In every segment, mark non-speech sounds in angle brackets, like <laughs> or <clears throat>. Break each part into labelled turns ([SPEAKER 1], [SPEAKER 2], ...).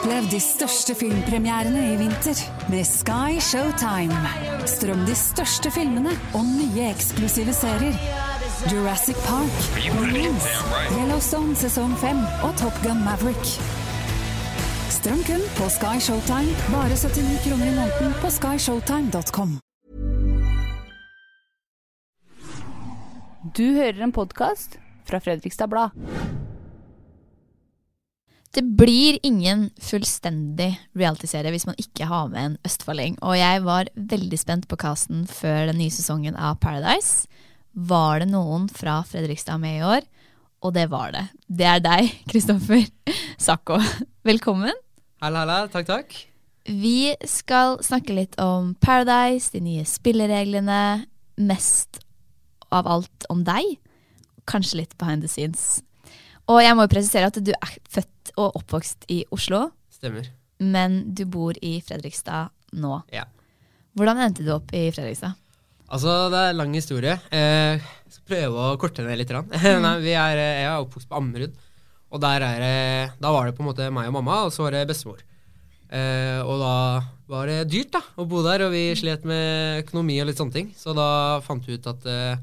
[SPEAKER 1] Opplev de største filmpremierene i vinter med Sky Showtime. Strøm de største filmene og nye eksklusive serier. Jurassic Park, Marines, Yellowstone sesong 5 og Top Gun Maverick. Strøm kun på Sky Showtime, bare 79 kroner i måneden på skyshowtime.com.
[SPEAKER 2] Du hører en podkast fra Fredrikstad Blad.
[SPEAKER 3] Det blir ingen fullstendig realityserie hvis man ikke har med en østfolding. Og jeg var veldig spent på casten før den nye sesongen av Paradise. Var det noen fra Fredrikstad med i år? Og det var det. Det er deg, <laughs> Kristoffer Sakko. Velkommen.
[SPEAKER 4] Halla, halla. Takk, takk.
[SPEAKER 3] Vi skal snakke litt om Paradise, de nye spillereglene. Mest av alt om deg. Kanskje litt behind the scenes. Og jeg må jo presisere at du er født og oppvokst i Oslo,
[SPEAKER 4] Stemmer.
[SPEAKER 3] men du bor i Fredrikstad nå.
[SPEAKER 4] Ja.
[SPEAKER 3] Hvordan endte du opp i Fredrikstad?
[SPEAKER 4] Altså, det er en lang historie. Eh, jeg skal prøve å korte ned litt. <laughs> Nei, vi er, eh, jeg er oppvokst på Ammerud. Og der er, da var det på en måte meg og mamma, og så var det bestemor. Eh, og da var det dyrt da, å bo der, og vi slet med økonomi og litt sånne ting. Så da fant vi ut at eh,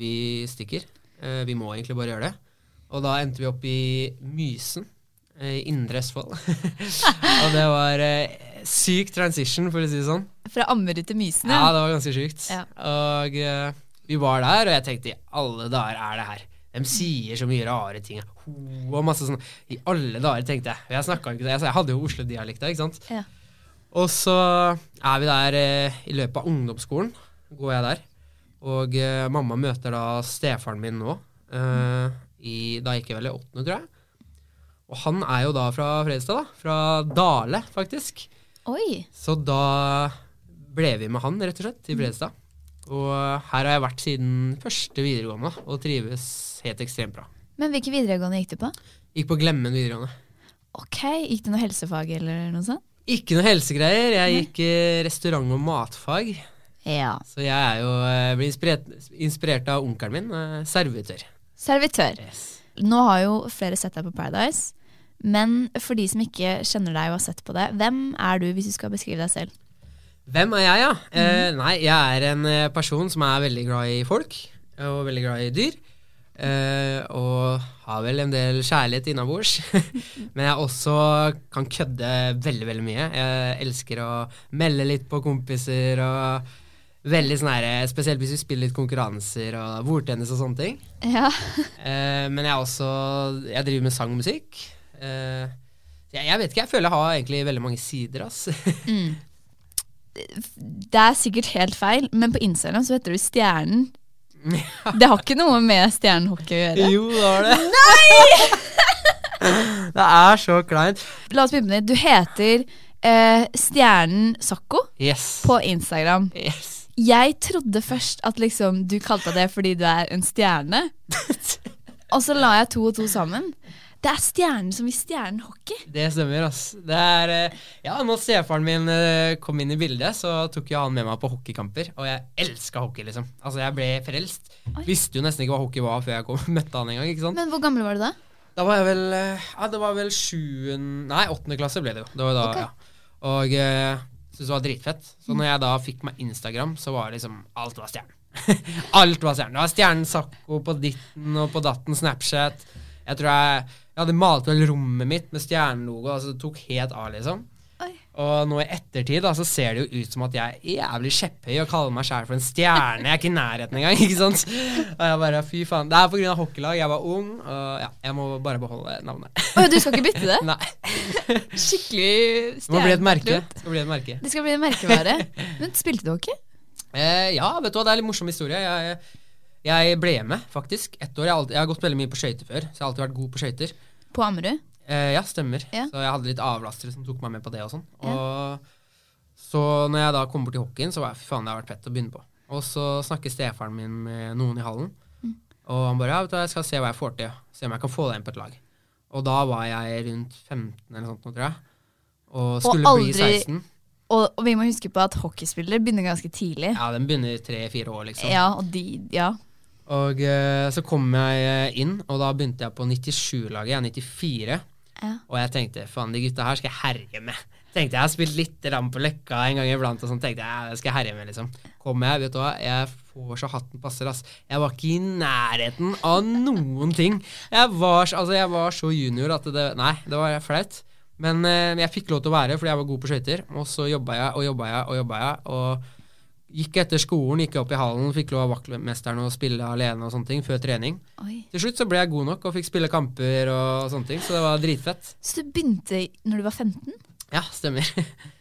[SPEAKER 4] vi stikker. Eh, vi må egentlig bare gjøre det. Og da endte vi opp i Mysen, eh, i Indre Østfold. <laughs> og det var eh, syk transition, for å si det sånn.
[SPEAKER 3] Fra Ammerud til Mysen?
[SPEAKER 4] Ja, det var ganske sjukt.
[SPEAKER 3] Ja.
[SPEAKER 4] Og eh, vi var der, og jeg tenkte i alle dager er det her? De sier så mye rare ting. Ho, og masse sånn. I alle dager, tenkte jeg. Jeg snakket ikke det. Altså, jeg hadde jo Oslo-dialekta, ikke sant.
[SPEAKER 3] Ja.
[SPEAKER 4] Og så er vi der eh, i løpet av ungdomsskolen. Går jeg der. Og eh, mamma møter da stefaren min nå. eh, i, da gikk jeg vel i åttende, tror jeg. Og han er jo da fra Fredrikstad, da. Fra Dale, faktisk.
[SPEAKER 3] Oi.
[SPEAKER 4] Så da ble vi med han, rett og slett, i Fredrikstad. Og her har jeg vært siden første videregående og trives helt ekstremt bra.
[SPEAKER 3] Men hvilke videregående gikk du på?
[SPEAKER 4] Gikk på Glemmen videregående.
[SPEAKER 3] Ok, Gikk du noe helsefag eller noe sånt?
[SPEAKER 4] Ikke noe helsegreier. Jeg gikk Nei. restaurant- og matfag.
[SPEAKER 3] Ja.
[SPEAKER 4] Så jeg er jo, eh, blir inspirert, inspirert av onkelen min, eh, servitør.
[SPEAKER 3] Servitør.
[SPEAKER 4] Yes.
[SPEAKER 3] Nå har jo flere sett deg på Paradise. Men for de som ikke kjenner deg og har sett på det, hvem er du hvis du skal beskrive deg selv?
[SPEAKER 4] Hvem er jeg, ja? Eh, nei, jeg er en eh, person som er veldig glad i folk, og veldig glad i dyr. Eh, og har vel en del kjærlighet innabords. <laughs> Men jeg også kan kødde veldig, veldig mye. Jeg elsker å melde litt på kompiser og veldig sånn her Spesielt hvis vi spiller litt konkurranser og bordtennis og sånne ting.
[SPEAKER 3] Ja. <laughs>
[SPEAKER 4] Eh, men jeg er også Jeg driver med sang og musikk. Eh, jeg, jeg vet ikke, jeg føler jeg har egentlig veldig mange sider, ass. <laughs>
[SPEAKER 3] Det er sikkert helt feil, men på Instagram så heter du Stjernen. <laughs> Det har ikke noe med stjernehockey å gjøre.
[SPEAKER 4] Jo, det har det. Nei! det er så kleint.
[SPEAKER 3] La oss begynne. Du heter Uh, Stjernen Sakko
[SPEAKER 4] Yes.
[SPEAKER 3] på Instagram.
[SPEAKER 4] yes.
[SPEAKER 3] Jeg trodde først at liksom du kalte det fordi du er en stjerne. <laughs> Og så la jeg to og to sammen. Det er stjernen som i stjernehockey.
[SPEAKER 4] Det stemmer, ass. Det er eh, Ja, når stefaren min eh, kom inn i bildet, så tok jo han med meg på hockeykamper. Og jeg elska hockey, liksom. Altså, jeg ble frelst. Visste jo nesten ikke hva hockey var før jeg kom, <laughs> møtte han en gang. ikke sant?
[SPEAKER 3] Men hvor gammel var du da?
[SPEAKER 4] Da var jeg vel eh, Ja, det var vel sjuende Nei, åttende klasse ble det jo. Det var da,
[SPEAKER 3] okay.
[SPEAKER 4] ja. Og syntes det var dritfett. Så når jeg da fikk meg Instagram, så var liksom Alt var stjernen. <laughs> alt var stjernen. Det var stjernen Sakko på ditten og på datten Snapchat. Jeg tror jeg, jeg hadde malt vel rommet mitt med stjernelogo. Altså det tok helt av, liksom. Og nå i ettertid da, så ser det jo ut som at jeg er jævlig kjepphøy og kaller meg sjæl for en stjerne. Jeg er ikke i nærheten engang. <laughs> ikke sant? Og jeg bare, fy faen. Det er av hockeylag. Jeg var ung, og ja, jeg må bare beholde navnet.
[SPEAKER 3] Oh, du skal ikke bytte det? <laughs>
[SPEAKER 4] Nei.
[SPEAKER 3] Skikkelig
[SPEAKER 4] Det må bli et merke. Det skal bli et merke.
[SPEAKER 3] Det skal bli en merkevare. Men spilte du hockey?
[SPEAKER 4] Eh, ja, vet du hva, det er en litt morsom historie. Jeg, jeg ble med, faktisk. Ett år. Jeg har, alltid, jeg har gått veldig mye på skøyter før, så jeg har alltid vært god på skøyter.
[SPEAKER 3] På Ammerud?
[SPEAKER 4] Eh, ja, stemmer.
[SPEAKER 3] Ja.
[SPEAKER 4] Så jeg hadde litt avlastere som tok meg med på det og sånn. Og så når jeg da kom bort til hockeyen, så var jeg fy faen, det har vært fett å begynne på. Og så snakker stefaren min med noen i hallen,
[SPEAKER 3] Mm.
[SPEAKER 4] og han bare ja, vet du, jeg skal se hva jeg får til. Se om jeg kan få deg inn på et lag. Og da var jeg rundt 15 eller sånt, tror jeg. Og skulle
[SPEAKER 3] aldri-
[SPEAKER 4] bli 16.
[SPEAKER 3] Og, og vi må huske på at hockeyspillere begynner ganske tidlig.
[SPEAKER 4] Ja, den begynner tre-fire år, liksom.
[SPEAKER 3] Ja, og de Ja.
[SPEAKER 4] Og eh, så kom jeg inn, og da begynte jeg på 97-laget. Jeg er 94. Og jeg tenkte faen, de gutta her skal jeg herje med. Tenkte Jeg har spilt litt ram på Løkka en gang iblant, og sånn tenkte jeg skal jeg herje med. liksom. Kommer jeg, vet du hva, jeg får så hatten passer, ass. Jeg var ikke i nærheten av noen ting. Jeg var, så- altså, jeg var så junior at det Nei, det var flaut. Men eh, jeg fikk lov til å være fordi jeg var god på skøyter. Og så jobba jeg og jobba jeg og jobba jeg. Og gikk etter skolen, gikk opp i hallen, fikk lov av vaktmesteren å spille alene og sånne ting før trening.
[SPEAKER 3] Oi.
[SPEAKER 4] Til slutt så ble jeg god nok og fikk spille kamper og sånne ting, så det var dritfett.
[SPEAKER 3] Så du begynte når du var 15?
[SPEAKER 4] Ja, stemmer.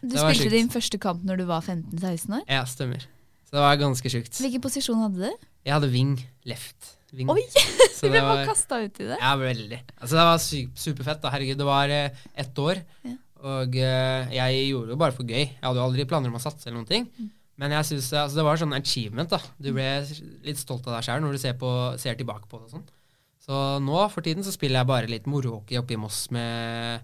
[SPEAKER 3] Du <laughs> spilte
[SPEAKER 4] sykt.
[SPEAKER 3] din første kamp når du var 15-16 år?
[SPEAKER 4] Ja, stemmer. Så det var ganske sjukt.
[SPEAKER 3] Hvilken posisjon hadde du?
[SPEAKER 4] Jeg hadde wing left. Wing.
[SPEAKER 3] Oi!
[SPEAKER 4] Så
[SPEAKER 3] Du ble bare
[SPEAKER 4] var-
[SPEAKER 3] kasta ut i det?
[SPEAKER 4] Ja, veldig. Altså, det var superfett. da. Herregud, det var eh, ett år.
[SPEAKER 3] Ja.
[SPEAKER 4] Og eh, jeg gjorde det jo bare for gøy. Jeg hadde jo aldri planer om å satse eller noen ting.
[SPEAKER 3] Mm.
[SPEAKER 4] Men jeg synes, altså, det var sånn achievement. da. Du ble litt stolt av deg sjøl når du ser, på, ser tilbake på det. og sånn. Så nå for tiden så spiller jeg bare litt morohockey oppe i Moss med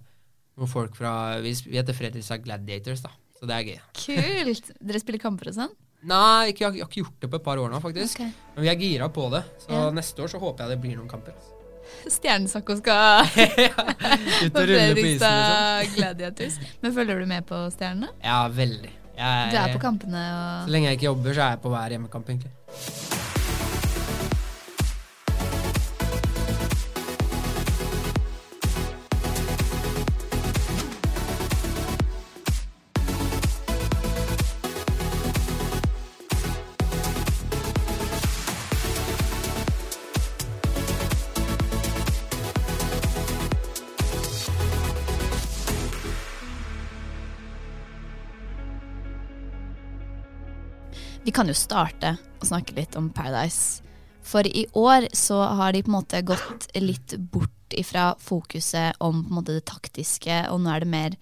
[SPEAKER 4] noen folk fra Vi, heter Fredrikstad Gladiators, da. Så det er gøy. <laughs>
[SPEAKER 3] Kult! Dere spiller kamper og sånn?
[SPEAKER 4] Nei, ikke, jeg, har- ikke gjort det på et par år nå, faktisk.
[SPEAKER 3] Okay.
[SPEAKER 4] Men vi er gira på det. Så
[SPEAKER 3] Ja.
[SPEAKER 4] neste år så håper jeg det blir noen kamper. <laughs>
[SPEAKER 3] Stjernesakko skal <laughs>
[SPEAKER 4] Ut og rulle på isen, liksom.
[SPEAKER 3] Gladiators. Men følger du med på Stjernene?
[SPEAKER 4] Ja, veldig. Jeg,
[SPEAKER 3] Du er på kampene
[SPEAKER 4] Så lenge jeg ikke jobber, så er jeg på hver hjemmekamp, egentlig.
[SPEAKER 3] Kan jo starte å snakke litt om Paradise. For i år så har de på en måte gått litt bort ifra fokuset om på en måte det taktiske, og nå er det mer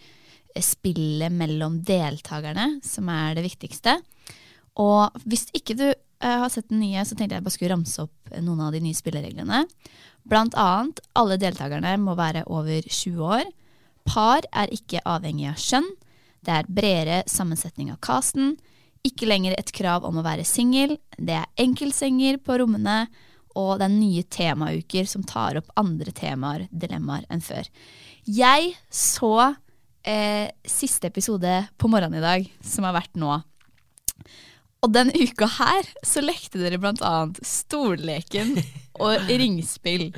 [SPEAKER 3] spillet mellom deltakerne som er det viktigste. Og hvis ikke du eh, har sett den nye, så tenkte jeg bare skulle ramse opp noen av de nye spillereglene. Blant annet, alle deltakerne må være over 20 år. Par er ikke avhengig av skjønn. Det er bredere sammensetning av casten. Ikke lenger et krav om å være singel. Det er enkeltsenger på rommene. Og det er nye temauker som tar opp andre temaer, dilemmaer, enn før. Jeg så eh, siste episode på morgenen i dag, som har vært nå. Og den uka her så lekte dere blant annet stolleken og <laughs> ringspill.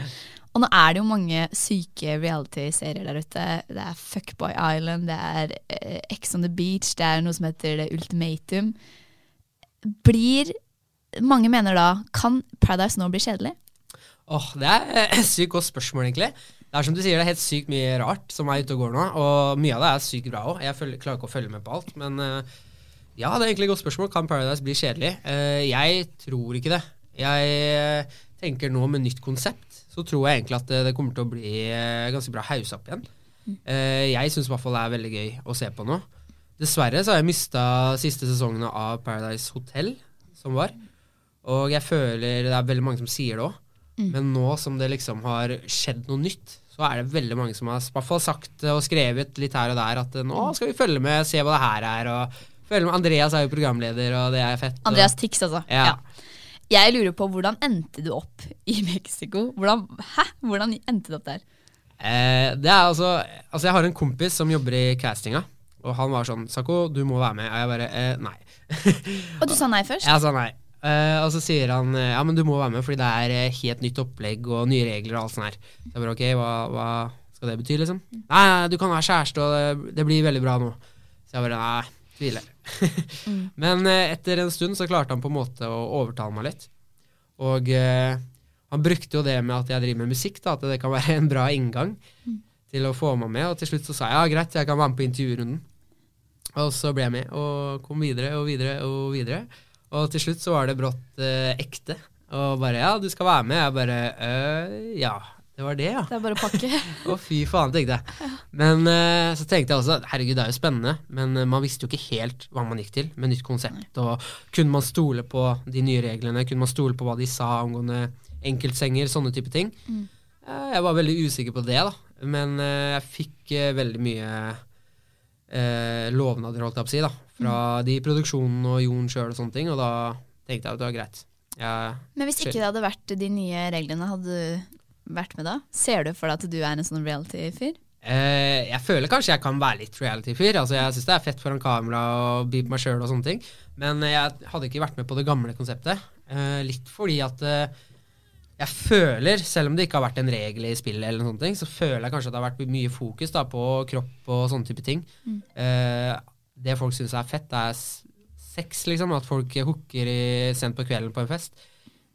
[SPEAKER 3] Og nå er det jo mange syke reality-serier der ute. Det er Fuckboy Island, det er eh, Ex on the Beach, det er noe som heter The Ultimatum. Blir Mange mener da Kan Paradise nå bli kjedelig?
[SPEAKER 4] Åh, Det er et sykt godt spørsmål, egentlig. Det er som du sier, det er helt sykt mye rart som er ute og går nå. Og mye av det er sykt bra òg. Jeg følger, klarer ikke å følge med på alt. Men uh, ja, det er egentlig et godt spørsmål. Kan Paradise bli kjedelig? Uh, jeg tror ikke det. Jeg eh, tenker nå med nytt konsept, så tror jeg egentlig at det, det kommer til å bli eh, ganske bra hausa opp igjen. Eh, jeg syns i hvert fall det er veldig gøy å se på nå. Dessverre så har jeg mista siste sesongene av Paradise Hotel, som var. Og jeg føler det er veldig mange som sier det òg. Men nå som det liksom har skjedd noe nytt, så er det veldig mange som har i hvert fall sagt og skrevet litt her og der at eh, nå skal vi følge med, se hva det her er. og følge med. Andreas er jo programleder, og det er fett.
[SPEAKER 3] Andreas Tix, altså.
[SPEAKER 4] Ja. Ja.
[SPEAKER 3] Jeg lurer på hvordan endte du opp i Mexico? Hvordan, hæ? Hvordan endte du opp der?
[SPEAKER 4] Eh, det er altså Altså, jeg har en kompis som jobber i castinga, og han var sånn 'Sako, du må være med.' Og jeg bare eh, 'nei'. <laughs>
[SPEAKER 3] Og du sa nei først?
[SPEAKER 4] Jeg sa nei. Eh, og så sier han eh, 'ja, men du må være med, fordi det er eh, helt nytt opplegg og nye regler' og alt sånt her. Så jeg bare 'ok, hva, hva skal det bety', liksom? 'Nei, nei, du kan være kjæreste, og det, det blir veldig bra nå'. Så jeg bare 'nei, tviler'. <laughs> Men eh, etter en stund så klarte han på en måte å overtale meg litt. Og eh, han brukte jo det med at jeg driver med musikk, da, at det kan være <laughs> en bra inngang til å få meg med. Og til slutt så sa jeg ja, greit, jeg kan være med på intervjurunden. Og så ble jeg med og kom videre og videre og videre. Og til slutt så var det brått eh, ekte. Og bare ja, du skal være med. Jeg bare øh, ja. Det var det, ja.
[SPEAKER 3] Det er bare å pakke. <laughs>
[SPEAKER 4] Å, fy faen, tenkte jeg. Men uh, så tenkte jeg også herregud, det er jo spennende, men uh, man visste jo ikke helt hva man gikk til med nytt konsept. Og kunne man stole på de nye reglene? Kunne man stole på hva de sa angående enkeltsenger? Sånne type ting.
[SPEAKER 3] Mm.
[SPEAKER 4] Uh, jeg var veldig usikker på det, da. Men jeg fikk veldig mye lovnader, holdt jeg på å si, da. Fra de i produksjonen og Jon sjøl og sånne ting, og da tenkte jeg at det var greit. Jeg,
[SPEAKER 3] Men hvis ikke det hadde vært de nye reglene, hadde du vært med da? Ser du for deg at du er en sånn reality-fyr?
[SPEAKER 4] Eh, jeg føler kanskje jeg kan være litt reality-fyr. Altså, jeg syns det er fett foran kamera og by meg sjøl og sånne ting. Men eh, jeg hadde ikke vært med på det gamle konseptet. Eh, litt fordi at eh, jeg føler, selv om det ikke har vært en regel i spillet, eller noen sånne ting, så føler jeg kanskje at det har vært mye fokus da, på kropp og sånne type ting.
[SPEAKER 3] Mm.
[SPEAKER 4] Eh, det folk syns er fett, det er sex, liksom. At folk hooker sent på kvelden på en fest.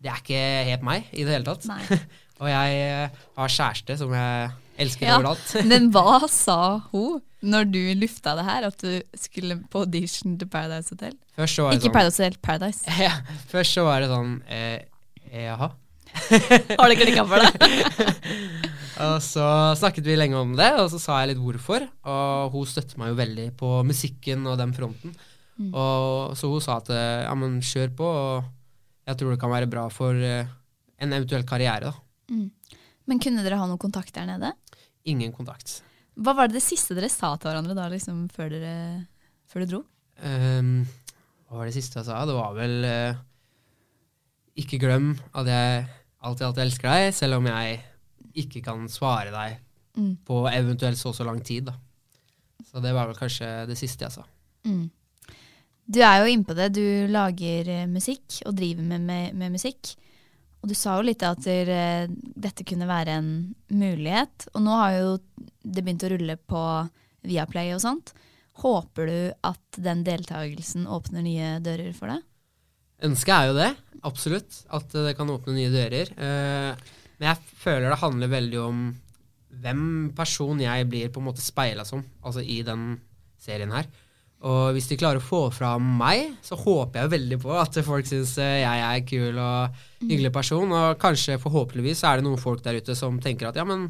[SPEAKER 4] Det er ikke helt meg i det hele tatt.
[SPEAKER 3] Nei. <laughs>
[SPEAKER 4] og jeg eh, har kjæreste som jeg elsker
[SPEAKER 3] Ja,
[SPEAKER 4] overalt. <laughs>
[SPEAKER 3] Men hva sa hun når du lufta det her, at du skulle på audition til Paradise Hotel?
[SPEAKER 4] Først så var det
[SPEAKER 3] Ikke
[SPEAKER 4] sånn-
[SPEAKER 3] Paradise Hotel, Paradise. <laughs>
[SPEAKER 4] Ja, først så var det sånn eh, Jaha. <laughs>
[SPEAKER 3] Har det klikka for deg?
[SPEAKER 4] og så snakket vi lenge om det, og så sa jeg litt hvorfor. Og hun støtter meg jo veldig på musikken og den fronten.
[SPEAKER 3] Mm.
[SPEAKER 4] Og så hun sa at eh, ja, men kjør på, og jeg tror det kan være bra for eh, en eventuell karriere. da.
[SPEAKER 3] Mm. Men kunne dere ha noen kontakt der nede?
[SPEAKER 4] Ingen kontakt.
[SPEAKER 3] Hva var det det siste dere sa til hverandre da, liksom, før dere, før dere dro?
[SPEAKER 4] Um, hva var det siste jeg sa? Det var vel uh, Ikke glem at jeg alltid, alltid elsker deg, selv om jeg ikke kan svare deg
[SPEAKER 3] Mm.
[SPEAKER 4] på eventuelt så og så lang tid. da. Så det var vel kanskje det siste jeg sa.
[SPEAKER 3] Mm. Du er jo innpå det. Du lager eh, musikk og driver med, med, med musikk. Og du sa jo litt at der, dette kunne være en mulighet. Og nå har jo det begynt å rulle på Viaplay og sånt. Håper du at den deltakelsen åpner nye dører for deg?
[SPEAKER 4] Ønsket er jo det, absolutt. At det kan åpne nye dører. Eh, men jeg føler det handler veldig om hvem person jeg blir på en måte speila som, altså i den serien her. Og hvis de klarer å få fram meg, så håper jeg veldig på at folk syns jeg er en kul og hyggelig person. Og kanskje forhåpentligvis er det noen folk der ute som tenker at ja, men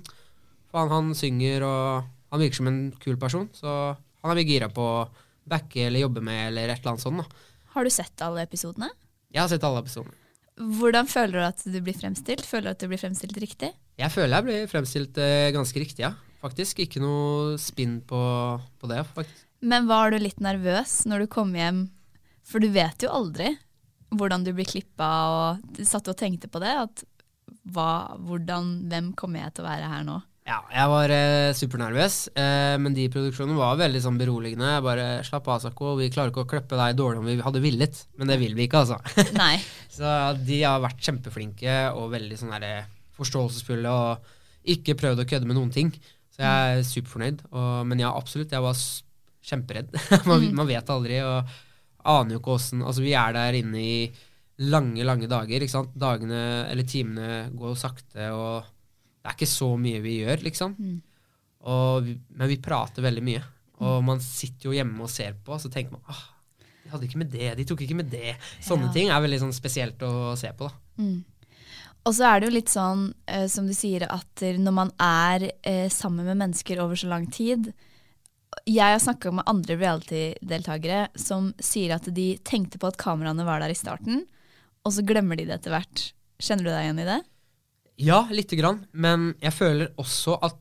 [SPEAKER 4] faen, han synger og han virker som en kul person, så han er mye gira på å backe eller jobbe med eller et eller annet sånt. da.
[SPEAKER 3] Har du sett alle episodene?
[SPEAKER 4] Jeg har sett alle episodene.
[SPEAKER 3] Hvordan føler du at du blir fremstilt? Føler du at du blir fremstilt riktig?
[SPEAKER 4] Jeg føler jeg blir fremstilt eh, ganske riktig, ja. Faktisk. Ikke noe spinn på, på det, faktisk.
[SPEAKER 3] Men var du litt nervøs når du kom hjem? For du vet jo aldri hvordan du blir klippa, og du satt og tenkte på det. At hva, hvordan, hvem kommer jeg til å være her nå?
[SPEAKER 4] Ja, jeg var eh, supernervøs, eh, men de produksjonene var veldig sånn beroligende. Jeg bare slapp av, Sako, vi klarer ikke å klippe deg dårlig om vi hadde villet. Men det vil vi ikke, altså. <laughs>
[SPEAKER 3] Nei.
[SPEAKER 4] Så de har vært kjempeflinke og veldig sånn der forståelsesfulle og ikke prøvd å kødde med noen ting. Så jeg er superfornøyd. Og, men ja, absolutt, jeg var kjemperedd. <laughs> man,
[SPEAKER 3] Mm.
[SPEAKER 4] man vet aldri og aner jo ikke åssen Altså, vi er der inne i lange, lange dager, ikke sant. Dagene eller timene går sakte, og det er ikke så mye vi gjør, liksom.
[SPEAKER 3] Mm.
[SPEAKER 4] Vi, men vi prater veldig mye. Og man sitter jo hjemme og ser på, og så tenker man ah, de hadde ikke med det, de tok ikke med det. Sånne
[SPEAKER 3] Ja.
[SPEAKER 4] ting er veldig sånn spesielt å se på, da.
[SPEAKER 3] Mm. Og så er det jo litt sånn, eh, som du sier, at når man er eh, sammen med mennesker over så lang tid Jeg har snakka med andre reality-deltakere som sier at de tenkte på at kameraene var der i starten, og så glemmer de det etter hvert. Kjenner du deg igjen i det?
[SPEAKER 4] Ja, lite grann. Men jeg føler også at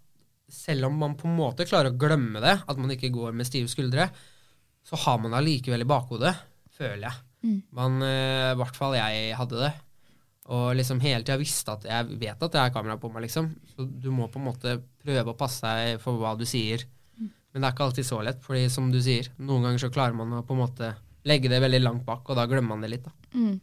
[SPEAKER 4] selv om man på en måte klarer å glemme det, at man ikke går med stive skuldre, så har man det allikevel i bakhodet, føler jeg.
[SPEAKER 3] Mm.
[SPEAKER 4] Man, eh, I hvert fall jeg hadde det. Og liksom hele tida visste at jeg vet at det er kamera på meg, liksom. Så du må på en måte prøve å passe deg for hva du sier. Men det er ikke alltid så lett, fordi som du sier, noen ganger så klarer man å på en måte legge det veldig langt bak, og da glemmer man det litt, da.
[SPEAKER 3] Mm.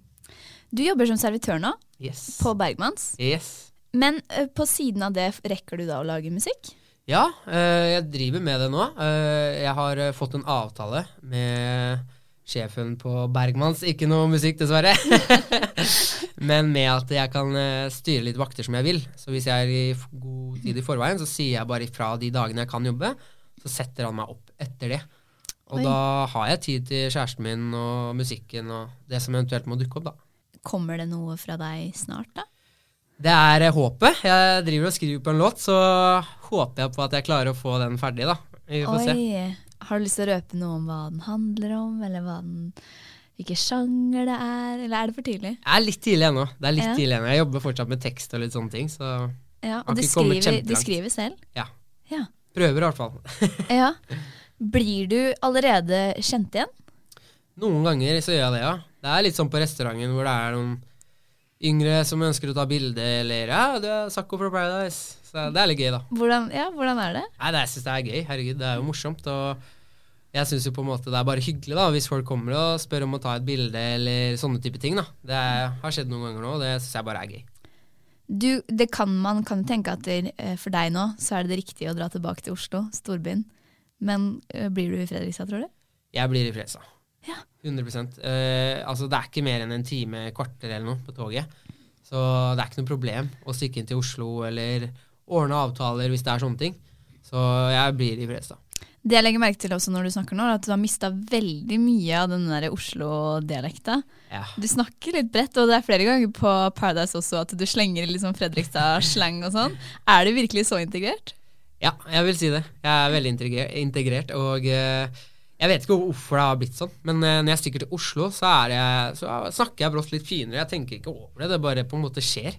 [SPEAKER 3] Du jobber som servitør nå,
[SPEAKER 4] Yes.
[SPEAKER 3] på Bergmanns.
[SPEAKER 4] Yes.
[SPEAKER 3] Men uh, på siden av det, rekker du da å lage musikk?
[SPEAKER 4] Ja, eh, jeg driver med det nå. Uh, jeg har uh, fått en avtale med sjefen på Bergmanns. Ikke noe musikk, dessverre. <laughs> Men med at jeg kan styre litt vakter som jeg vil. Så hvis jeg er i god tid i forveien, så sier jeg bare ifra de dagene jeg kan jobbe. Så setter han meg opp etter det. Og
[SPEAKER 3] Oi.
[SPEAKER 4] da har jeg tid til kjæresten min og musikken og det som eventuelt må dukke opp, da.
[SPEAKER 3] Kommer det noe fra deg snart, da?
[SPEAKER 4] Det er eh, håpet. Jeg driver og skriver på en låt, så håper jeg på at jeg klarer å få den ferdig, da. Vi får se.
[SPEAKER 3] Oi. Har du lyst til å røpe noe om hva den handler om, eller hva den hvilken sjanger det er, eller er det for tidlig?
[SPEAKER 4] Det er litt tidlig ennå. Det er litt
[SPEAKER 3] Ja.
[SPEAKER 4] tidlig ennå. Jeg jobber fortsatt med tekst og litt sånne ting, så
[SPEAKER 3] Ja, og du skriver, du skriver selv?
[SPEAKER 4] ja.
[SPEAKER 3] Ja.
[SPEAKER 4] Prøver i hvert fall. <laughs>
[SPEAKER 3] ja. Blir du allerede kjent igjen?
[SPEAKER 4] Noen ganger så gjør jeg det, ja. Det er litt sånn på restauranten hvor det er noen yngre som ønsker å ta bilde, eller ja, du er Sakko fra Paradise. Så det er litt gøy, da.
[SPEAKER 3] Hvordan, ja, hvordan er det?
[SPEAKER 4] Nei, det, jeg syns det er gøy. Herregud, det er jo morsomt. Og jeg syns jo på en måte det er bare hyggelig da, hvis folk kommer og spør om å ta et bilde eller sånne type ting. da. Det er, har skjedd noen ganger nå, og det syns jeg bare er gøy.
[SPEAKER 3] Du, det kan Man kan tenke at det, eh, for deg nå så er det det riktige å dra tilbake til Oslo, storbyen. Men eh, blir du i Fredrikstad, tror du?
[SPEAKER 4] Jeg blir i Fredrikstad.
[SPEAKER 3] Ja.
[SPEAKER 4] 100% eh, Altså, det er ikke mer enn en time, kvarter eller noe på toget. Så det er ikke noe problem å stikke inn til Oslo eller ordne avtaler hvis det er sånne ting. Så jeg blir i Fresa.
[SPEAKER 3] Det jeg legger merke til også når du snakker nå, er at du har mista veldig mye av den der Oslo-dialekta.
[SPEAKER 4] Ja.
[SPEAKER 3] Du snakker litt bredt, og det er flere ganger på Paradise også at du slenger liksom Fredrikstad-slang og sånn. Er du virkelig så integrert?
[SPEAKER 4] Ja, jeg vil si det. Jeg er veldig integrert, integrert og eh, jeg vet ikke hvorfor det har blitt sånn, men eh, når jeg stikker til Oslo, så, jeg, så snakker jeg brått litt finere. Jeg tenker ikke over det, det bare på en måte skjer.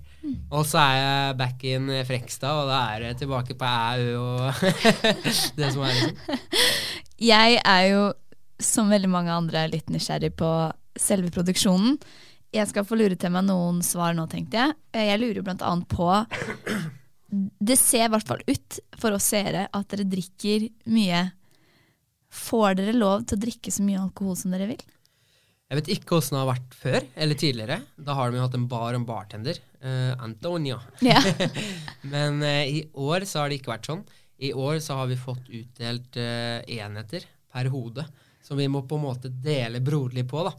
[SPEAKER 4] Og så er jeg back in Frekstad, og da er jeg tilbake på æ, ø og <laughs> det som er liksom.
[SPEAKER 3] Jeg er jo, som veldig mange andre, litt nysgjerrig på selve produksjonen. Jeg skal få lure til meg noen svar nå, tenkte jeg. Eh, Jeg lurer blant annet på Det ser i hvert fall ut for oss seere at dere drikker mye. Får dere lov til å drikke så mye alkohol som dere vil?
[SPEAKER 4] Jeg vet ikke åssen det har vært før, eller tidligere. Da har de jo hatt en bar og en bartender. Uh, Antonio.
[SPEAKER 3] Ja. <laughs>
[SPEAKER 4] Men uh, i år så har det ikke vært sånn. I år så har vi fått utdelt uh, enheter per hode, som vi må på en måte dele broderlig på, da.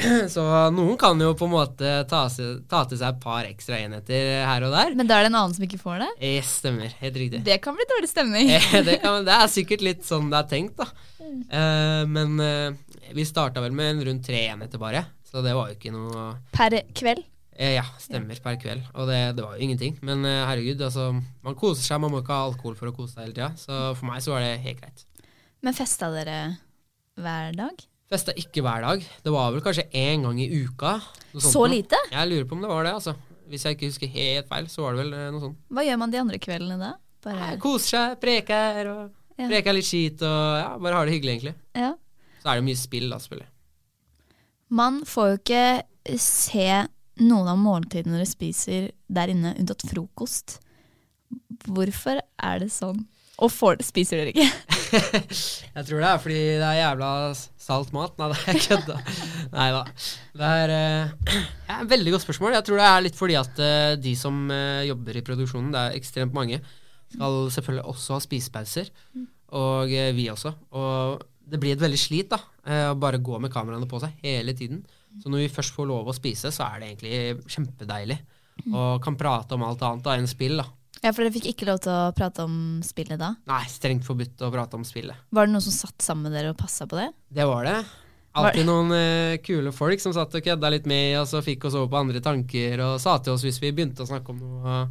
[SPEAKER 4] <clears throat> Så noen kan jo på en måte ta, seg, ta til seg et par ekstra enheter her og der.
[SPEAKER 3] Men da er det en annen som ikke får det?
[SPEAKER 4] Yes, stemmer, helt riktig.
[SPEAKER 3] Det kan bli dårlig stemning. <laughs>
[SPEAKER 4] Eh, det, kan, det er sikkert litt sånn det er tenkt, da. Eh, men uh, vi starta vel med rundt tre enheter bare, så det var jo ikke noe
[SPEAKER 3] Per kveld?
[SPEAKER 4] Uh, ja, stemmer per kveld. Og det, det var jo ingenting. Men eh, herregud, altså, man koser seg. Man må ikke ha alkohol for å kose seg hele tida. Så for meg så var det helt greit.
[SPEAKER 3] Men festa dere hver dag?
[SPEAKER 4] Festa ikke hver dag. Det var vel kanskje én gang i uka. noe sånt
[SPEAKER 3] Så
[SPEAKER 4] noe.
[SPEAKER 3] lite?
[SPEAKER 4] Jeg lurer på om det var det, altså. Hvis jeg ikke husker helt feil, så var det vel eh, noe sånt.
[SPEAKER 3] Hva gjør man de andre kveldene da? Bare,
[SPEAKER 4] koser seg, preker og
[SPEAKER 3] Ja.
[SPEAKER 4] preker litt skit og ja, bare har det hyggelig, egentlig.
[SPEAKER 3] ja.
[SPEAKER 4] Så er det mye spill, da, selvfølgelig.
[SPEAKER 3] Man får jo ikke se noen av måltidene dere spiser der inne, unntatt frokost. Hvorfor er det sånn? Og får, spiser dere ikke? <laughs>
[SPEAKER 4] Jeg tror det er fordi det er jævla salt mat. Nei, det er kødda. Nei da. Det er uh, ja, veldig godt spørsmål. Jeg tror det er litt fordi at uh, de som uh, jobber i produksjonen, det er ekstremt mange, skal selvfølgelig også ha spisepauser. Og vi også. Og det blir et veldig slit da, å bare gå med kameraene på seg hele tiden. Så når vi først får lov å spise, så er det egentlig kjempedeilig. Og kan prate om alt annet da enn spill. da.
[SPEAKER 3] Ja, For dere fikk ikke lov til å prate om spillet da?
[SPEAKER 4] Nei, strengt forbudt å prate om spillet.
[SPEAKER 3] Var det noen som satt sammen med dere og passa på det?
[SPEAKER 4] Det var det. Alltid noen eh, kule folk som satt og kødda litt med og fikk oss over på andre tanker og sa til oss hvis vi begynte å snakke om noe.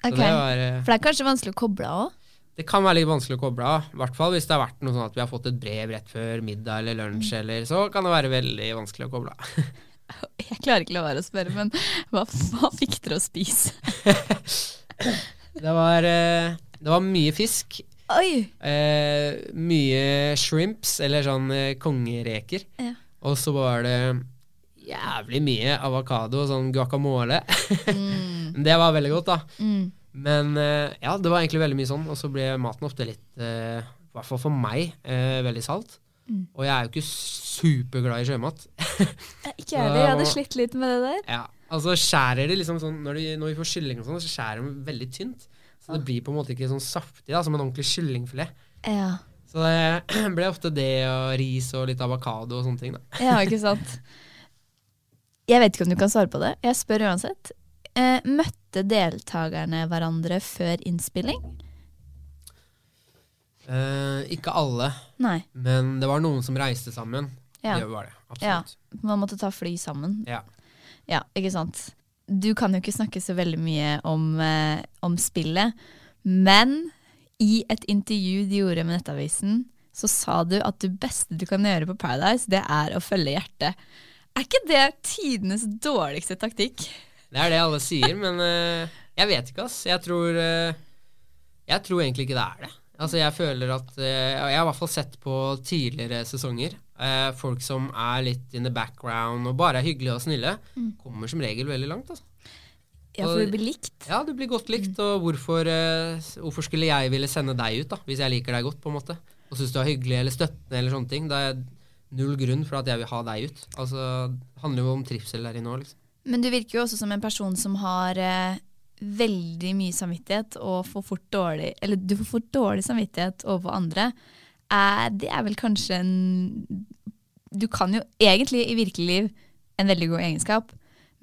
[SPEAKER 4] Så
[SPEAKER 3] Ok.
[SPEAKER 4] det var eh,
[SPEAKER 3] For det er kanskje vanskelig å koble av òg?
[SPEAKER 4] Det kan være litt vanskelig å koble av. I hvert fall hvis det har vært noe sånn at vi har fått et brev rett før middag eller lunsj, eller så kan det være veldig vanskelig å koble av. <laughs>
[SPEAKER 3] Jeg klarer ikke å la være å spørre, men hva, hva fikk dere å spise? <laughs>
[SPEAKER 4] Det var, eh, det var mye fisk. Eh, mye shrimps, eller sånn eh, kongereker.
[SPEAKER 3] Ja.
[SPEAKER 4] Og så var det jævlig mye avokado og sånn guacamole. <laughs> det var veldig godt, da.
[SPEAKER 3] Mm.
[SPEAKER 4] Men eh, ja, det var egentlig veldig mye sånn. Og så ble maten ofte litt, eh, hvert fall for meg, eh, veldig salt.
[SPEAKER 3] Mm.
[SPEAKER 4] Og jeg er jo ikke superglad i sjømat. <laughs>
[SPEAKER 3] Ikke jeg heller. Jeg hadde slitt litt med det der.
[SPEAKER 4] Ja, altså skjærer de liksom sånn Når, de, når vi får kylling og sånn, så skjærer de veldig tynt. Så det blir på en måte ikke sånn saftig da, som en ordentlig kyllingfilet.
[SPEAKER 3] Ja.
[SPEAKER 4] Så det <clears throat> ble ofte det og ris og litt avokado og sånne ting. da.
[SPEAKER 3] ja, ikke sant. Jeg vet ikke om du kan svare på det. Jeg spør uansett. Eh, møtte deltakerne hverandre før innspilling?
[SPEAKER 4] Eh, ikke alle,
[SPEAKER 3] Nei.
[SPEAKER 4] men det var noen som reiste sammen.
[SPEAKER 3] Ja.
[SPEAKER 4] Det var det,
[SPEAKER 3] ja. Man måtte ta fly sammen.
[SPEAKER 4] Ja.
[SPEAKER 3] Ja, ikke sant. du kan jo ikke snakke så veldig mye om, eh, om spillet, men i et intervju de gjorde med Nettavisen, så sa du at det beste du kan gjøre på Paradise, det er å følge hjertet. Er ikke det tidenes dårligste taktikk?
[SPEAKER 4] Det er det alle sier, men uh, jeg vet ikke, ass. Jeg tror, uh, jeg tror egentlig ikke det er det. Altså, jeg føler at eh, Jeg har i hvert fall sett på tidligere sesonger. eh, folk som er litt in the background og bare er hyggelige og snille, kommer som regel veldig langt. Altså.
[SPEAKER 3] Ja, for du blir likt.
[SPEAKER 4] Ja, du blir godt likt, og hvorfor, eh, hvorfor skulle jeg ville sende deg ut, da, hvis jeg liker deg godt, på en måte, og syns du er hyggelig eller støttende eller sånne ting? Det er null grunn for at jeg vil ha deg ut. Altså, det handler jo om trivsel der inne òg, liksom.
[SPEAKER 3] Men du virker jo også som en person som har veldig mye samvittighet og får fort dårlig Eller du får fort dårlig samvittighet overfor andre. Eh, det er vel kanskje en Du kan jo egentlig i virkelig liv en veldig god egenskap,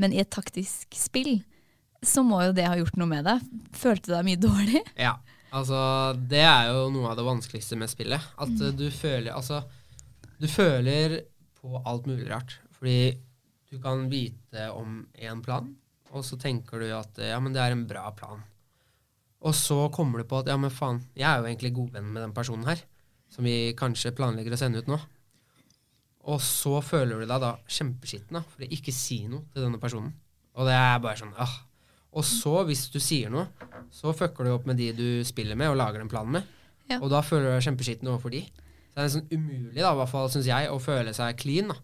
[SPEAKER 3] men i et taktisk spill så må jo det ha gjort noe med deg. Følte du deg mye dårlig? <laughs>
[SPEAKER 4] Ja, altså det er jo noe av det vanskeligste med spillet. At mm. du føler Altså, du føler på alt mulig rart. Fordi du kan vite om en plan, og så tenker du at ja, men det er en bra plan. Og så kommer du på at ja, men faen, jeg er jo egentlig godvenn med den personen her, som vi kanskje planlegger å sende ut nå. Og så føler du deg da kjempeskitten da, for å ikke si noe til denne personen. Og det er bare sånn ah. Og så, hvis du sier noe, så fucker du opp med de du spiller med og lager den planen med.
[SPEAKER 3] Ja.
[SPEAKER 4] Og da føler du deg kjempeskitten overfor de. Så det er sånn umulig, da, i hvert fall syns jeg, å føle seg clean. da.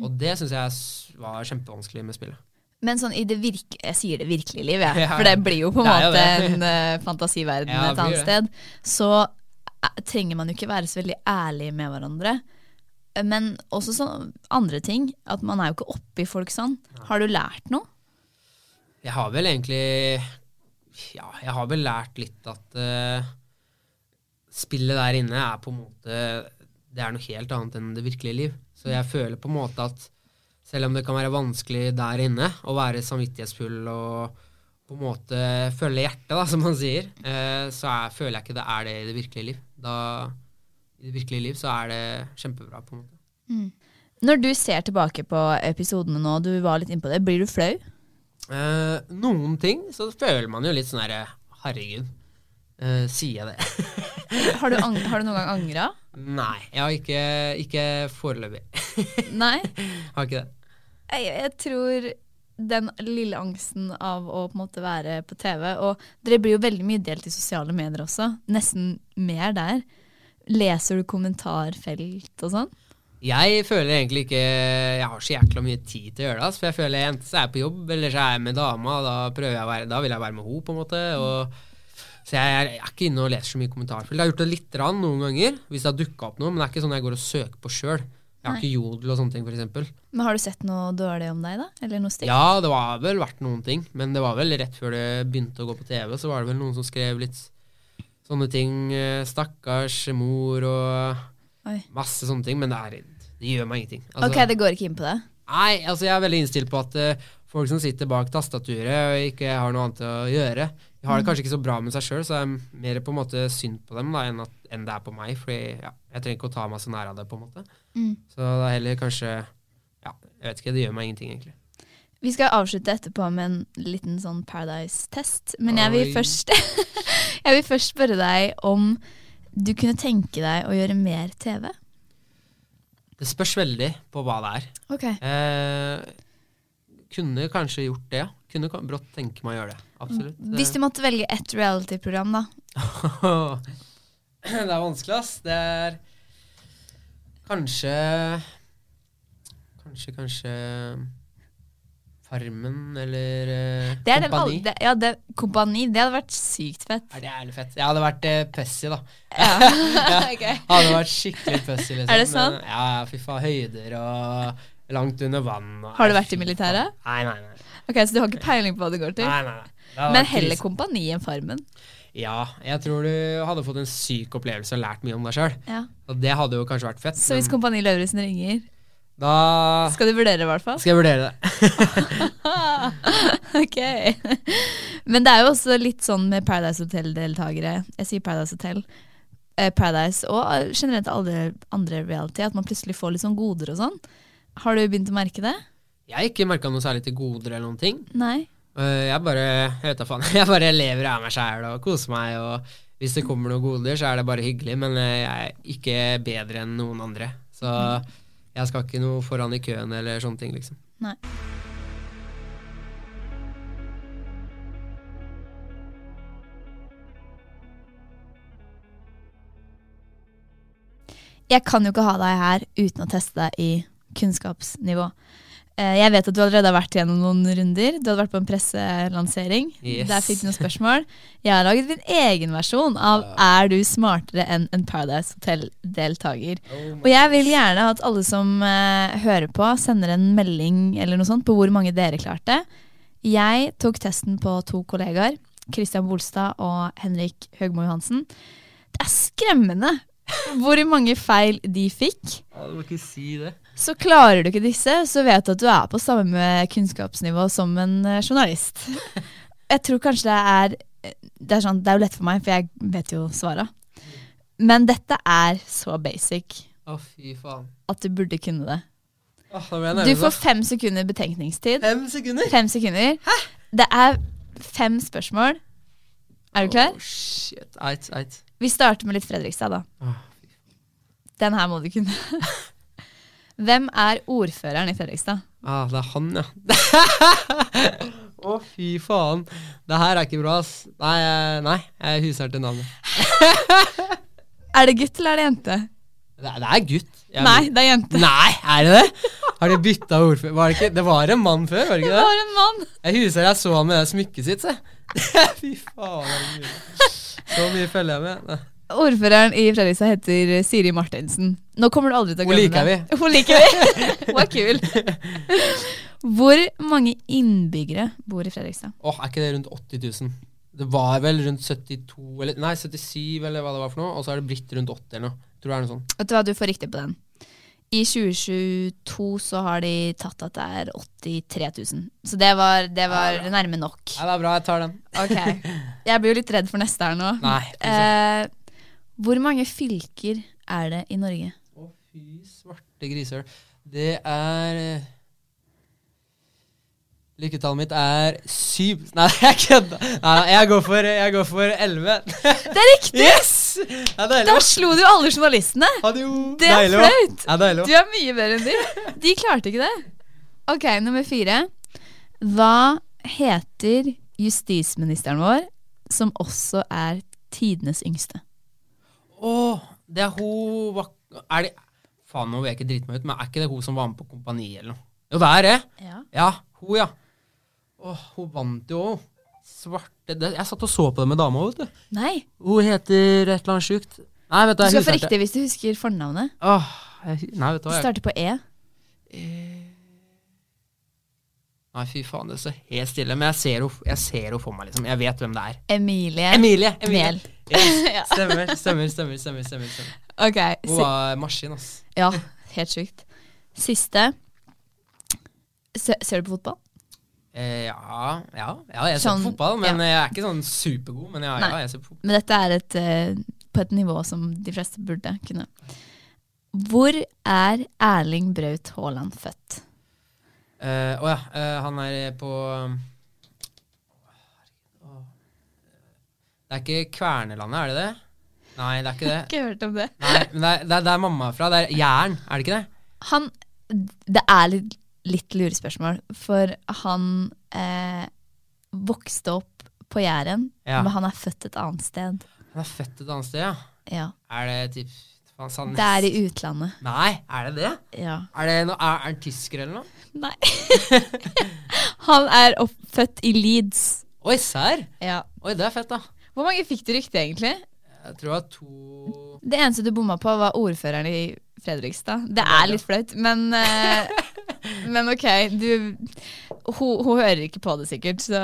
[SPEAKER 4] Og det syns jeg var kjempevanskelig med spillet.
[SPEAKER 3] Men sånn i det virke, jeg sier det virkelige liv, jeg. <laughs>
[SPEAKER 4] Ja.
[SPEAKER 3] For det blir jo på en måte en uh, fantasiverden <laughs>
[SPEAKER 4] Ja,
[SPEAKER 3] et annet sted. Så uh, trenger man jo ikke være så veldig ærlig med hverandre. Eh, Men også sånn andre ting. At man er jo ikke oppi folk sånn. Har du lært noe?
[SPEAKER 4] Jeg har vel egentlig Ja, jeg har vel lært litt at spillet der inne er på en måte Det er noe helt annet enn det virkelige liv. Så jeg føler på en måte at selv om det kan være vanskelig der inne å være samvittighetsfull og på en måte følge hjertet, da, <laughs> som man sier, eh, så er, føler jeg ikke det er det i det virkelige liv. Da, I det virkelige liv så er det kjempebra, på en måte.
[SPEAKER 3] Når du ser tilbake på episodene nå, du var litt innpå det, blir du flau?
[SPEAKER 4] Eh, noen ting så føler man jo litt sånn herre Herregud, eh, sier jeg det? <laughs>
[SPEAKER 3] Har du, har du noen gang <laughs> angra?
[SPEAKER 4] Nei, jeg har ikke, ikke foreløpig.
[SPEAKER 3] Nei?
[SPEAKER 4] har ikke det.
[SPEAKER 3] Jeg, jeg tror den lille angsten av å på en måte være på TV Og dere blir jo veldig mye delt i sosiale medier også. Nesten mer der. Leser du kommentarfelt og sånn?
[SPEAKER 4] Jeg føler egentlig ikke Jeg har så jækla mye tid til å gjøre det. For jeg føler enten så er jeg på jobb, eller så er jeg med dama. Da, jeg være, da vil jeg være med henne, på en måte. Og, så jeg er, jeg er ikke inne og leser så mye kommentarfelt. Jeg har gjort det litt rann, noen ganger, hvis det har dukka opp noe. Men det er ikke sånn jeg går og søker på sjøl. Jeg har
[SPEAKER 3] Nei.
[SPEAKER 4] ikke jodel og sånne ting, f.eks.
[SPEAKER 3] Men har du sett noe dårlig om deg, da? Eller noe stygt?
[SPEAKER 4] Ja, det var vel vært noen ting. Men det var vel rett før det begynte å gå på TV, så var det vel noen som skrev litt sånne ting. eh, Stakkars mor og
[SPEAKER 3] Oi.
[SPEAKER 4] masse sånne ting. Men det, er, det gjør meg ingenting. Altså,
[SPEAKER 3] Ok, det går ikke inn på det?
[SPEAKER 4] Nei, altså jeg er veldig innstilt på at uh, folk som sitter bak tastaturet og ikke har noe annet å gjøre, de har det kanskje ikke så bra med seg sjøl, så det er mer på en måte synd på dem da, enn, at, enn det er på meg. Fordi ja, jeg trenger ikke å ta meg så nær av det, på en måte.
[SPEAKER 3] Mm.
[SPEAKER 4] Så det er heller kanskje Ja, jeg vet ikke. Det gjør meg ingenting, egentlig.
[SPEAKER 3] Vi skal avslutte etterpå med en liten sånn Paradise-test. Men jeg vil, først, <laughs> jeg vil først spørre deg om du kunne tenke deg å gjøre mer TV?
[SPEAKER 4] Det spørs veldig på hva det er.
[SPEAKER 3] Ok.
[SPEAKER 4] Eh, kunne kanskje gjort det, ja. Kunne brått tenke meg å gjøre det. Absolutt.
[SPEAKER 3] Hvis du måtte velge ett reality-program, da? <laughs>
[SPEAKER 4] det er vanskelig, ass. Det er kanskje Kanskje, kanskje Farmen eller uh,
[SPEAKER 3] Det er den
[SPEAKER 4] Kompani.
[SPEAKER 3] det, ja, det, kompani. Det hadde vært sykt fett.
[SPEAKER 4] Er det jævlig fett? Jeg hadde vært uh, pussy, da.
[SPEAKER 3] Ja. <laughs>
[SPEAKER 4] okay. <laughs>
[SPEAKER 3] Ok.
[SPEAKER 4] Hadde vært skikkelig pussy, liksom.
[SPEAKER 3] Er det sant?
[SPEAKER 4] Men, ja, ja, fy faen. Høyder og langt under vann. Og,
[SPEAKER 3] Har du vært i militæret?
[SPEAKER 4] Nei, nei, nei.
[SPEAKER 3] Ok, Så du har ikke peiling på hva det går til?
[SPEAKER 4] nei, nei, nei.
[SPEAKER 3] Men heller kompani enn Farmen.
[SPEAKER 4] Ja, jeg tror du hadde fått en syk opplevelse og lært mye om deg sjøl.
[SPEAKER 3] Ja.
[SPEAKER 4] Og det hadde jo kanskje vært fett.
[SPEAKER 3] Så hvis Kompani Lauritzen ringer,
[SPEAKER 4] da
[SPEAKER 3] skal du vurdere, det, i hvert fall?
[SPEAKER 4] skal jeg vurdere det. <laughs>
[SPEAKER 3] ok. Men det er jo også litt sånn med Paradise Hotel-deltakere. Jeg sier Paradise Hotel. Eh, Paradise og generelt alle andre reality, at man plutselig får litt sånn goder og sånn. Har du begynt å merke det?
[SPEAKER 4] Jeg har ikke merka noe særlig til goder eller noen ting.
[SPEAKER 3] Nei.
[SPEAKER 4] Eh, jeg bare jeg vet da faen, <laughs> jeg bare lever av meg sjæl og koser meg. Og hvis det kommer noen goder, så er det bare hyggelig. Men eh, jeg er ikke bedre enn noen andre. Så jeg skal ikke noe foran i køen eller sånne ting, liksom.
[SPEAKER 3] Nei. Jeg kan jo ikke ha deg her uten å teste deg i kunnskapsnivå. Eh, Jeg vet at du allerede har vært gjennom noen runder. Du hadde vært på en presselansering.
[SPEAKER 4] Yes.
[SPEAKER 3] Der fikk du noen spørsmål. Jeg har laget min egen versjon av Er du smartere enn en Paradise Hotel-deltaker? Og jeg vil gjerne at alle som uh, hører på, sender en melding eller noe sånt på hvor mange dere klarte. Jeg tok testen på to kollegaer. Christian Bolstad og Henrik Høgmo Johansen. Det er skremmende hvor mange feil de fikk.
[SPEAKER 4] Du må ikke si det.
[SPEAKER 3] Så klarer du ikke disse, så vet du at du er på samme kunnskapsnivå som en eh, journalist. <laughs> Jeg tror kanskje det er Det er, sånn, det er jo lett for meg, for jeg vet jo svara. Men dette er så basic
[SPEAKER 4] Å, fy faen.
[SPEAKER 3] at du burde kunne det.
[SPEAKER 4] Åh, da
[SPEAKER 3] Du får fem sekunder betenkningstid.
[SPEAKER 4] Fem sekunder?
[SPEAKER 3] Fem sekunder. Det er fem spørsmål. Er du klar?
[SPEAKER 4] Oh, shit. Eit, eit.
[SPEAKER 3] Vi starter med litt Fredrikstad, da. Den her må du kunne. <laughs> Hvem er ordføreren i Fredrikstad?
[SPEAKER 4] Ah, det er han, ja. <laughs> Å, fy faen. Det her er ikke bra, ass. Nei, jeg- nei jeg huser til navnet. <laughs>
[SPEAKER 3] Er det gutt eller er det jente?
[SPEAKER 4] Det, det er gutt. Jeg-
[SPEAKER 3] Nei, det er jente.
[SPEAKER 4] Nei, er det det? Har de bytta ordfører? Var det, ikke, det var en mann før, var det
[SPEAKER 3] Det
[SPEAKER 4] ikke det?
[SPEAKER 3] var en mann.
[SPEAKER 4] Jeg huser jeg så han med det smykket sitt, se. Fy faen. Så mye følger jeg med. Nei.
[SPEAKER 3] Ordføreren i Fredrikstad heter Siri Martinsen. Nå kommer du aldri til å glemme det. Hun liker vi. <laughs> Hun er kul. Hvor mange innbyggere bor i Fredrikstad?
[SPEAKER 4] Åh, er ikke det rundt 80 000? Det var vel rundt 72, eller nei, 77 eller hva det var for noe, og så er det blitt rundt 80 eller noe. Tror det er noe sånt.
[SPEAKER 3] Vet du hva, du får riktig på den. I 2022 så har de tatt at det er 83 000. Så det var, det var nærme nok.
[SPEAKER 4] Ja, det er bra, jeg tar den.
[SPEAKER 3] Ok. Jeg blir jo litt redd for neste her nå.
[SPEAKER 4] Nei.
[SPEAKER 3] Eh, hvor mange fylker er det i Norge?
[SPEAKER 4] Å, fy svarte griser. Det er eh, Lykketallet mitt er syv Nei, <laughs> jeg kødda. Jeg går for Jeg går for elleve.
[SPEAKER 3] Det er riktig!
[SPEAKER 4] Yes! Det er.
[SPEAKER 3] Da slo du alle journalistene!
[SPEAKER 4] Adio. det
[SPEAKER 3] er flaut! Du er mye bedre enn de. De klarte ikke det. Ok, nummer fire. Hva heter justisministeren vår, som også er tidenes yngste?
[SPEAKER 4] Å, det er hun Er det Faen, nå vil jeg ikke drite meg ut, men er ikke det hun som var med på Kompaniet eller noe? Jo, det er det.
[SPEAKER 3] Ja.
[SPEAKER 4] Ja, hun, ja. Åh, hun vant jo òg. Svarte det, Jeg satt og så på det med dama, vet du.
[SPEAKER 3] Nei,
[SPEAKER 4] Hun heter et eller annet sjukt. Nei, vet du,
[SPEAKER 3] du
[SPEAKER 4] jeg
[SPEAKER 3] skal få riktig hvis du husker fornavnet.
[SPEAKER 4] Åh, jeg, nei, vet du hva. Jeg,
[SPEAKER 3] starter på E.
[SPEAKER 4] nei, fy faen, det står helt stille. Men jeg ser henne for meg, liksom. Jeg vet hvem det er.
[SPEAKER 3] Emilie.
[SPEAKER 4] Emilie! Emilie. Yes. <laughs> Stemmer, stemmer, stemmer. stemmer, stemmer, okay,
[SPEAKER 3] Ok,
[SPEAKER 4] Hun var maskin, ass.
[SPEAKER 3] ja, helt sjukt. Siste. Se, ser du på fotball?
[SPEAKER 4] Eh, ja, ja, ja, jeg ser
[SPEAKER 3] Sånn,
[SPEAKER 4] på fotball, men jeg er ikke sånn supergod. Men ja, ja, jeg ser på fotball.
[SPEAKER 3] Men dette er et, eh, på et nivå som de fleste burde kunne. Hvor er Erling Braut Haaland født?
[SPEAKER 4] Eh, Å ja, uh, han er på Det er ikke Kvernelandet, er det det? Nei, det er ikke <laughs> det.
[SPEAKER 3] Ikke hørt om det.
[SPEAKER 4] Nei, men det er, det er mamma er fra. Det er Jæren, er det ikke det?
[SPEAKER 3] Han Det er litt, litt lurespørsmål, for han eh, vokste opp på Jæren,
[SPEAKER 4] Ja.
[SPEAKER 3] men han er født et annet sted.
[SPEAKER 4] Han er født et annet sted, ja.
[SPEAKER 3] Ja.
[SPEAKER 4] Er det typ Sandnes?
[SPEAKER 3] Det er i utlandet.
[SPEAKER 4] Nei, er det det?
[SPEAKER 3] Ja.
[SPEAKER 4] Er, det no, er, er han tysker eller noe?
[SPEAKER 3] Nei. <laughs> han er opp, født i Leeds.
[SPEAKER 4] Oi, serr?
[SPEAKER 3] Ja.
[SPEAKER 4] Oi, det er fett, da.
[SPEAKER 3] Hvor mange fikk du riktig, egentlig?
[SPEAKER 4] Jeg tror det var to
[SPEAKER 3] Det eneste du bomma på, var ordføreren i Fredrikstad. Det er litt flaut, men eh, <laughs> Men ok, du hun, hun hører ikke på det sikkert, så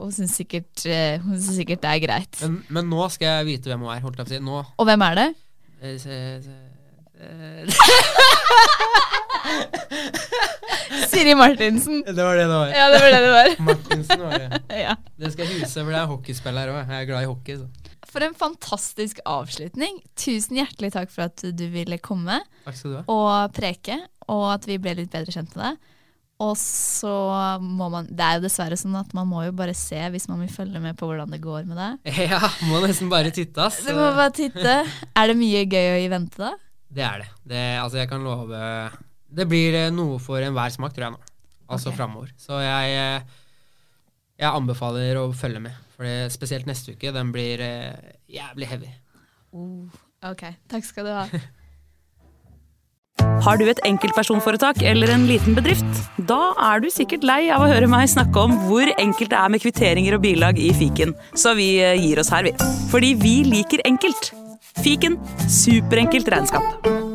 [SPEAKER 3] hun syns sikkert, eh, hun synes sikkert det er greit.
[SPEAKER 4] men, men nå skal jeg vite hvem hun er. holdt jeg på å si. Nå
[SPEAKER 3] Og hvem er det?
[SPEAKER 4] eh, <laughs>
[SPEAKER 3] Siri Martinsen.
[SPEAKER 4] Det var det det var.
[SPEAKER 3] Ja, det var det det var.
[SPEAKER 4] Martinsen var det. <laughs>
[SPEAKER 3] Ja.
[SPEAKER 4] Det skal jeg huse, for det er hockeyspiller òg. Jeg er glad i hockey. Så.
[SPEAKER 3] For en fantastisk avslutning. Tusen hjertelig takk for at du ville komme
[SPEAKER 4] Takk skal du ha.
[SPEAKER 3] og preke, og at vi ble litt bedre kjent med deg. Og så må man Det er jo dessverre sånn at man må jo bare se hvis man vil følge med på hvordan det går med deg. <laughs>
[SPEAKER 4] Ja, må nesten bare titte, ass.
[SPEAKER 3] Du må bare titte. Er det mye gøy i vente, da?
[SPEAKER 4] Det er det. det. Altså, jeg kan love Det blir eh, noe for enhver smak, tror jeg nå. Altså
[SPEAKER 3] okay.
[SPEAKER 4] framover. Så jeg, eh, jeg anbefaler å følge med. For spesielt neste uke. Den blir eh, jævlig heavy.
[SPEAKER 3] Ok, takk skal du ha. <laughs>
[SPEAKER 5] Har du et enkeltpersonforetak eller en liten bedrift? Da er du sikkert lei av å høre meg snakke om hvor enkelt det er med kvitteringer og bilag i fiken, så vi eh, gir oss her, vi. Fordi vi liker enkelt. Fiken superenkelt regnskap.